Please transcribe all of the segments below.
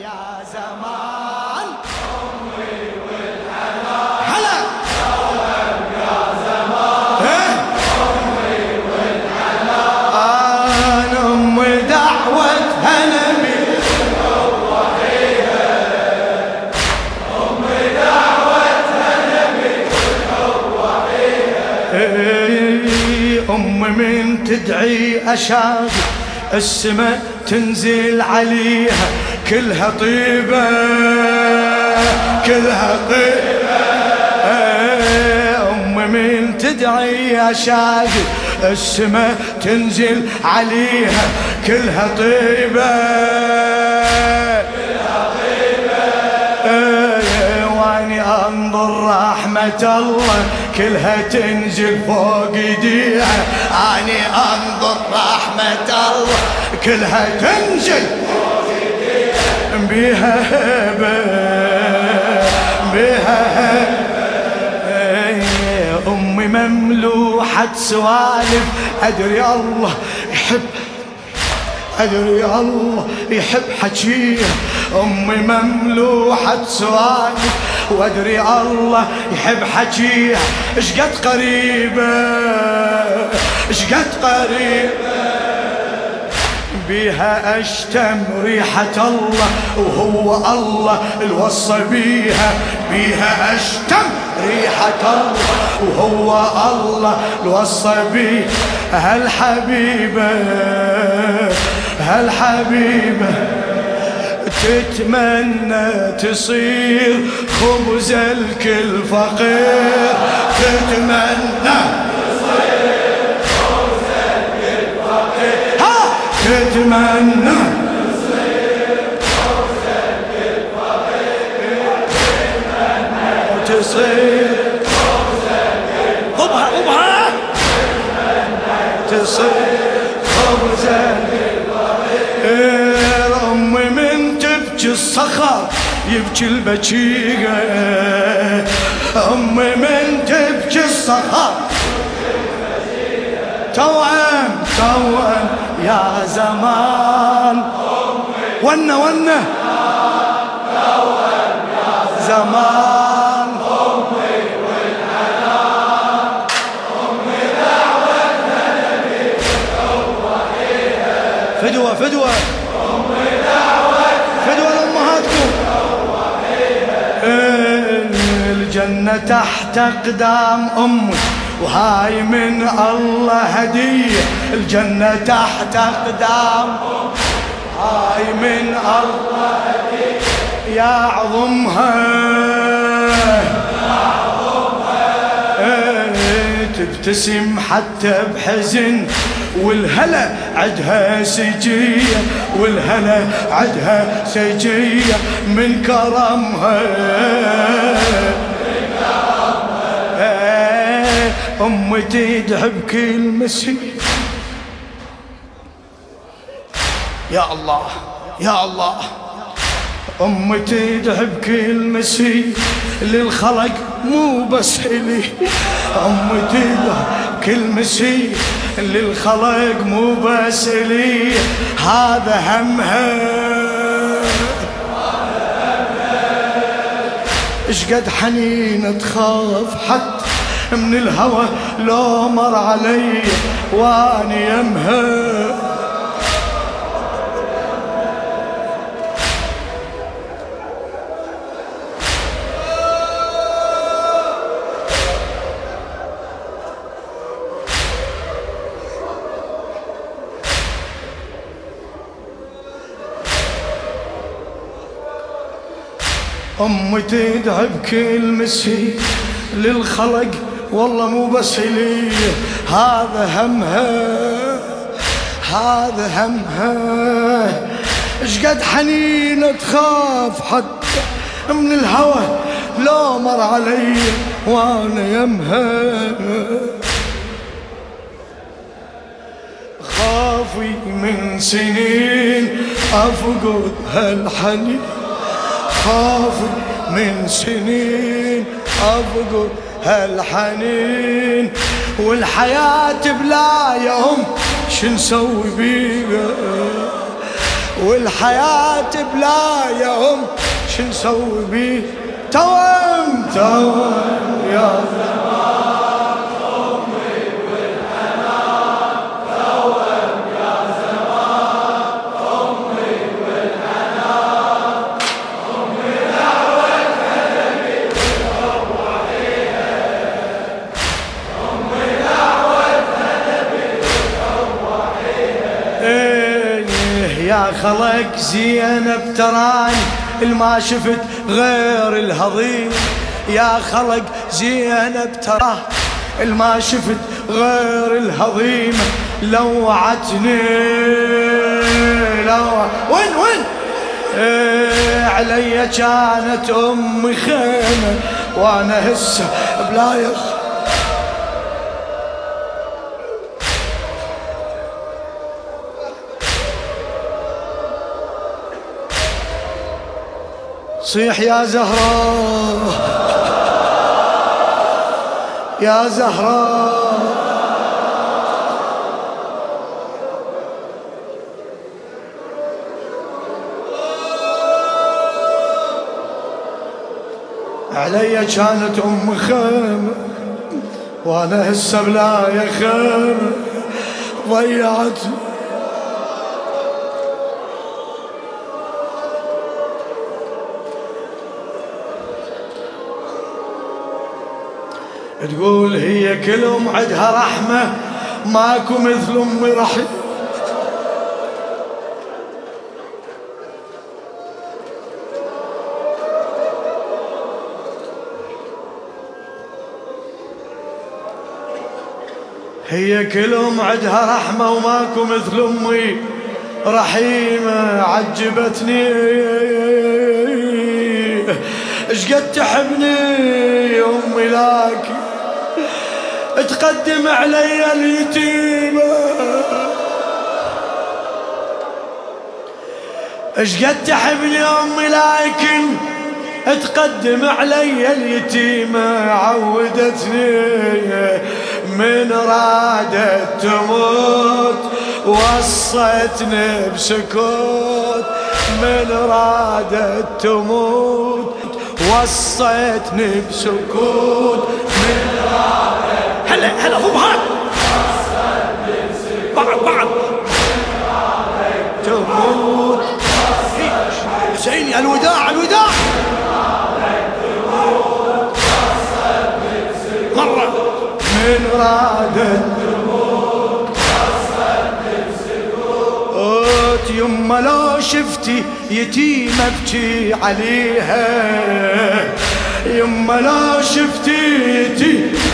يا زمان. أمي والحنان يا زمان أمي والحنان أمي دعوتها نبي أم من تدعي أشاق السماء تنزل عليها. كلها طيبة كلها طيبة. أم من تدعي أشاق السماء تنزل عليها كلها طيبة. وأني أنظر رحمة الله كلها تنزل فوق إيديها. أني أنظر رحمة الله كلها تنزل. بيها هبة بيها هبة. أمي مملوحة سوالف أدري الله يحب أدري الله يحب حكيها أمي مملوحة سوالف وأدري الله يحب حكيها إشقد قريبة إشقد قريبة. بيها أشتم ريحة الله وهو الله الوصى بيها. بيها أشتم ريحة الله وهو الله الوصى بيها. هالحبيبة هالحبيبة تتمنى تصير خبز الكل فقير؟ تتمنى تتمنى تصير تصير امي من تبكي الصخر يبكي البكية امي من تبكي الصخر توأم توأم يا زمان. ونا ونا زمان. فدوة فدوة. فدوة لأمهاتكم. الجنة تحت أقدام أمي. وهاي من الله هدية الجنة تحت أقدام. هاي من الله هدية يا عظمها تبتسم حتى بحزن والهلا عدها سجية والهلا عدها سجية من كرمها. أمي تدعي بكل مسيح يا الله يا الله. أمي تدعي بكل مسيح للخلق مو بس إلي. أمي تدعي بكل مسيح للخلق مو بس إلي. هذا همها إيش قد حنين تخاف حتى من الهوى لو مر علي واني يمها أمي تدعي بكل مسيح للخلق. والله مو بس لي هذا همها هذا همها. إيش قد حنينة تخاف حتى من الهوى؟ لو مر علي وأنا يمها. خافي من سنين أفقد هالحنين. خافي من سنين أفقد هالحنين والحياة بلا يوم شو نسوي بيها؟ والحياة بلا يوم شو نسوي بيه توم توم يا زمان خلق زينب تراني الما شفت غير الهضيم يا خلق زينب تراه الما شفت غير الهضيم لوعتني لو وين وين؟ إيه علي كانت امي خيمة وأنا هسه بلا يخ صيح يا زهراء يا زهراء علي كانت أم خيمه وأنا هسه بلا يا خيمه تقول هي كل ام عدها رحمة ماكو مثل امي رحيم هي كل ام عدها رحمة وماكو مثل امي رحيمة عجبتني. إيش قد تحبني أمي لكن تقدم علي اليتيمة إيش قد تحبني امي لكن تقدم علي اليتيمة عودتني من رادت تموت وصيتني بسكوت. من رادت تموت وصيتني بسكوت. من رادت هلا هو هاد بعض بعض تموت حسيني الوداع الوداع. مرة. من يما لو شفتي يتيمة ابكي عليها. يما لو شفتي يتيمة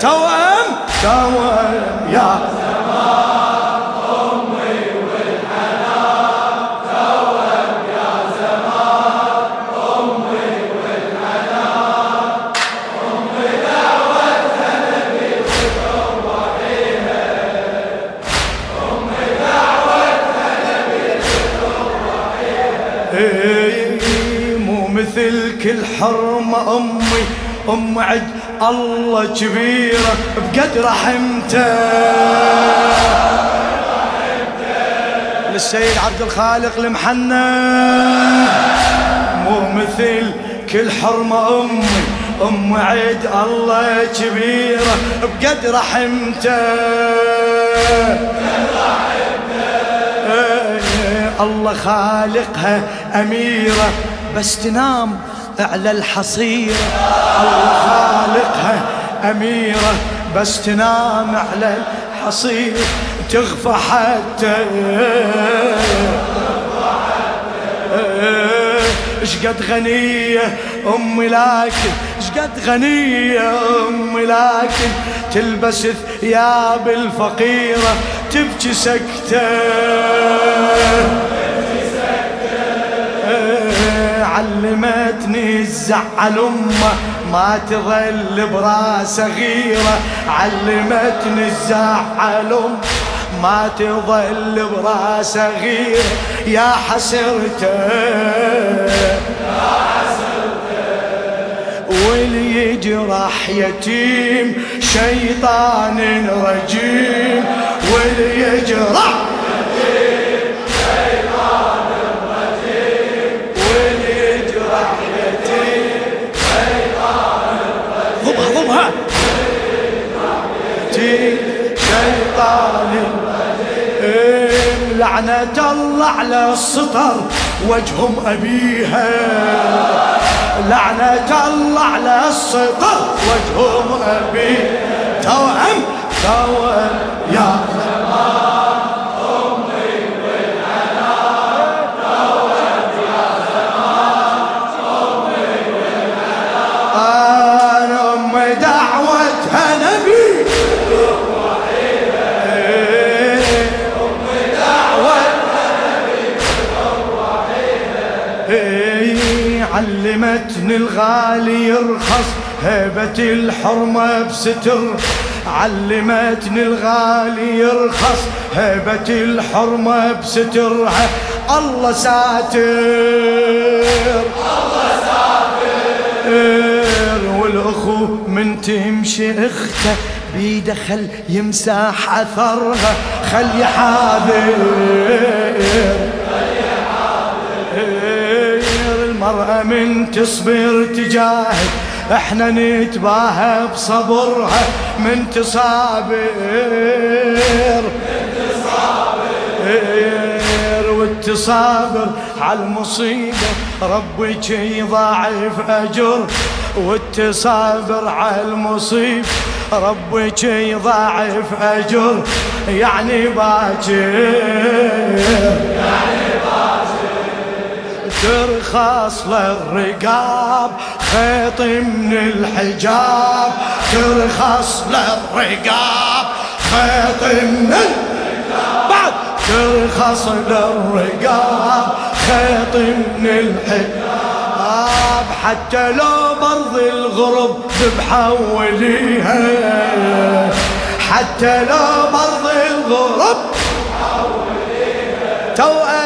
توأم توأم يا. زمان أمي والحنان توأم يا زمان أمي والحنان أمي دعوتها أمي دعوتها مو مثل كل حرمة أمي. أم عد الله كبيرة بقد رحمته. للسيد عبد الخالق المحنى مو مثل كل حرمة أمي أم عيد الله كبيرة بقد رحمته. الله خالقها أميرة بس تنام. على الحصيرة الله خالقها أميرة بس تنام على الحصيرة تغفى حتى. إيش قد غنية أمي لكن إيش قد غنية أمي لكن تلبس ثياب الفقيرة تبكي سكتة. علمتني الزعل أمة ما تظل براسة غيرة. علمتني الزعل أمة ما تظل براسة غيرة. يا حسرته واللي يجرح يتيم شيطان رجيم. واللي يجرح لعنة الله على السطر وجههم أبيها. لعنة الله على السطر وجههم أبيها. توأم توأم يا علمتني الغالي يرخص هيبة الحرمة بستر. علمتني الغالي يرخص هيبة الحرمة بسترها الله ساتر. الله ساتر والأخو من تمشي أخته بيده خل يمسح أثرها. خل يحاذر من تصبر تجاهد إحنا نتباهى بصبرها من تصابر. والتصابر على المصيبة ربك يضاعف أجر. والتصابر على المصيبة ربك يضاعف أجر. يعني باكر. يعني ترخص للرقاب خيط من الحجاب. ترخص للرقاب خيط من الحجاب. بعد! ترخص للرقاب خيط من الحجاب. حتى لو برض الغرب بحوليها حتى لو برض الغرب توأم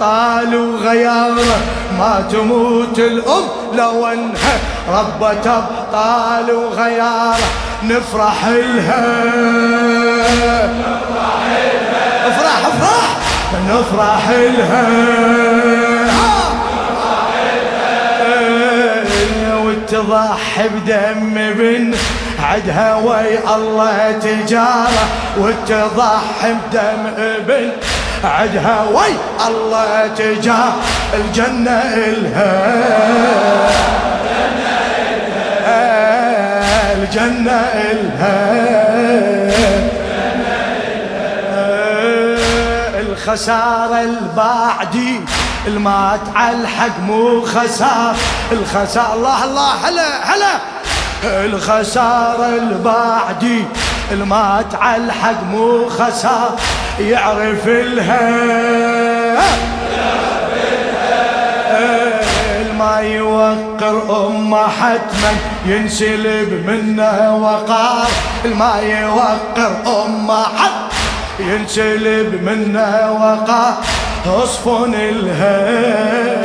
أبطال وغيارة ما تموت الأم لو أنها ربة أبطال وغيارة نفرح لها. افرح افرح. نفرح لها. وتضحي بدم بن عدها وي الله تجارة وتضحي بدم ابن عدها وي! الله تجاه الجنة إلها. الجنة إلها. الخسارة البعدي المات على الحق مو خسار. الخسارة الله الله هلا هلا. الخسارة البعدي المات على الحق مو خسار يعرف لها ما يوقر أمه حتما ينسلب منه وقار. ما يوقر أمه حتما ينسلب منه وقار. أصفن الها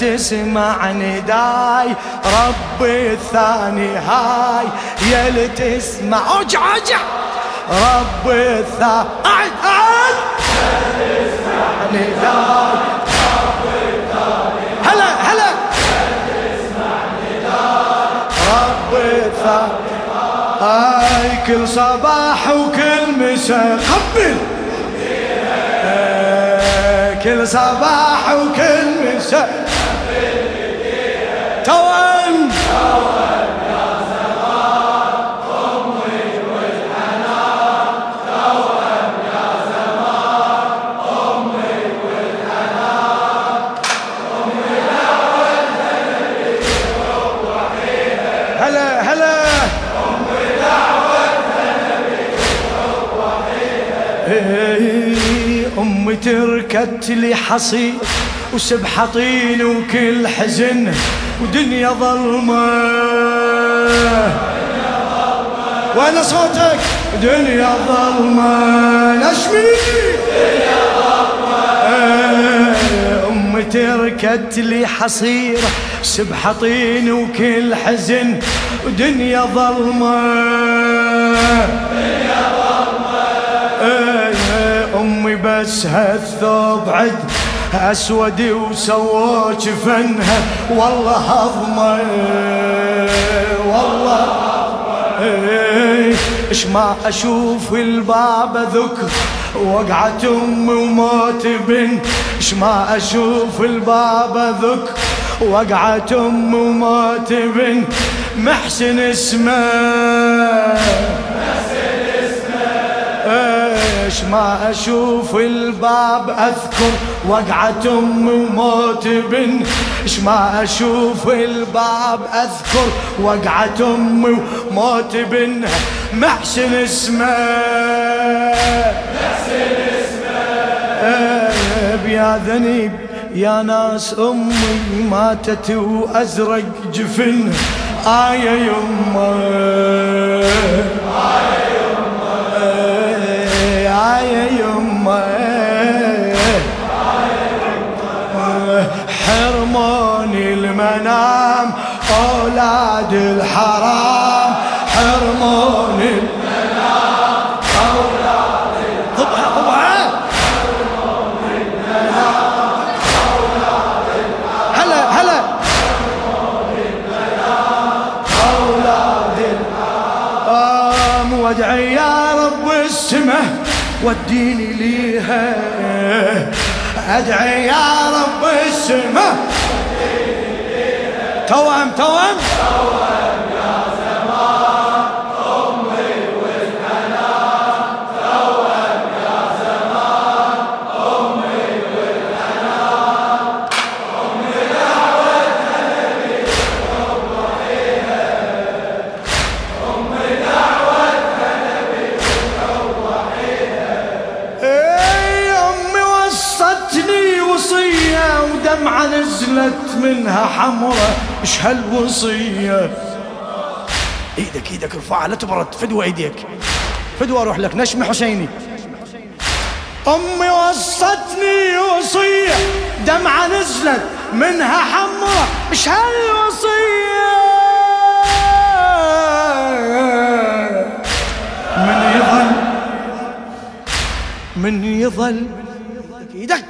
تسمع نداي ربي الثاني هاي يا تسمع. أوجع أوجع. ربي الثاني اعد اعد تسمع نداي هلا تسمع نداي ربي الثاني هاي. كل صباح وكل مساء. قبل كل صباح وكل مساء. تركت لي حصير وسبحة طين وكل حزن ودنيا ظلمة. وين صوتك؟ دنيا ظلمة. نشمي دنيا ظلمة تركت لي حصيرة سبحة طين وكل حزن ودنيا ظلمة دنيا ظلمة. أمي بس هالثوب عد أسود وسوى جفنها. والله هضمه والله إيش ما أشوف الباب ذكر وقعت أمي وموت بن إيش ما أشوف الباب ذكر وقعت أمي وموت بن محسن اسمه. ليش ما أشوف الباب أذكر وقعة امي وموت بن. إيش ما أشوف الباب أذكر وقعة امي وموت بن. محسن اسمه محسن اسمه. يا ذنيب يا ناس أمي ماتت وأزرق جفن. آية يمه. أولاد الحرام حرموني المنام أولاد الحرام هلا هلا. أولاد الحرام وادعي يا رب السمة وديني ليها. أدعي يا رب السماء توأم توأم. توام يا زمان أمي والحنان توام يا زمان امي والحنان امي دعوتها نبي روحيها امي دعوتها نبي روحيها وصية ودمعة نزلت منها حمرة. إيش هالوصية؟ إيدك إيدك ارفعها لا تبرد. فدوى إيديك. فدوى أروح لك. نشمي حسيني. أمي وصتني وصية. دمعة نزلت منها حمرة. إيش هالوصية؟ من يظل من يظل. إيدك.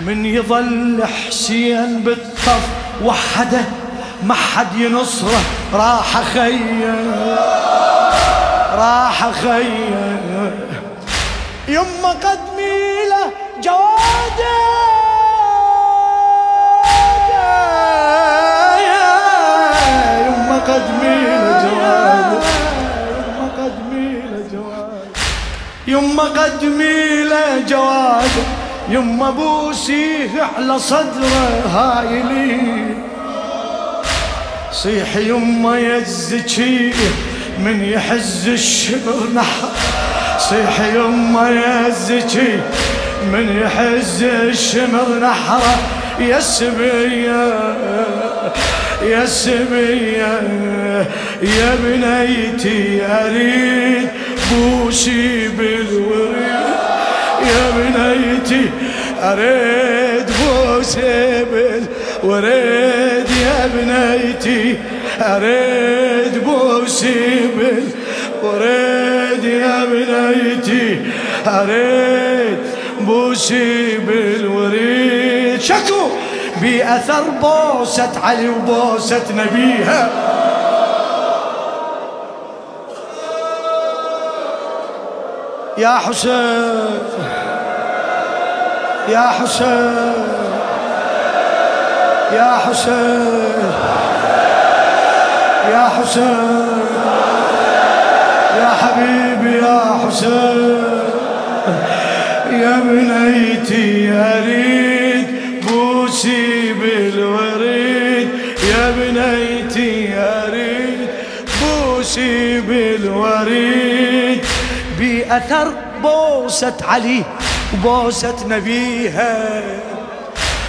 من يظل حسين بالطف. وحده ما حد ينصره راح خيا راح خيا يما قدمي له جواده يما قدمي له جواده يما بوسيه على صدره هايلي صيح يما يزكي من يحز الشمر نحر صيح يما يزكي من يحز الشمر نحره يا سبية يا سبية يا بنيتي أريد بوسي بالوريد. يا بنيتي أريد بوسي بالوريد يا بنيتي أريد بوسي بالوريد يا بنيتي أريد بوسي بالوريد شكو بأثر بوسة علي وبوسة نبيها. يا حسين يا حسين. يا حسين. يا حسين. يا حبيبي يا حسين. يا بنيتي اريد بوسي بالوريد. يا بنيتي اريد بوسي بالوريد. بأثر بوسة علي وبوسة نبيها.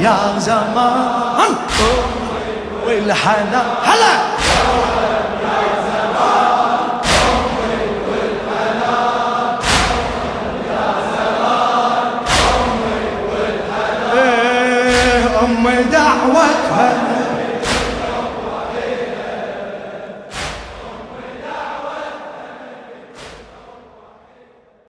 يا زمان. والحنان هلا. إيه، أم دعوتها.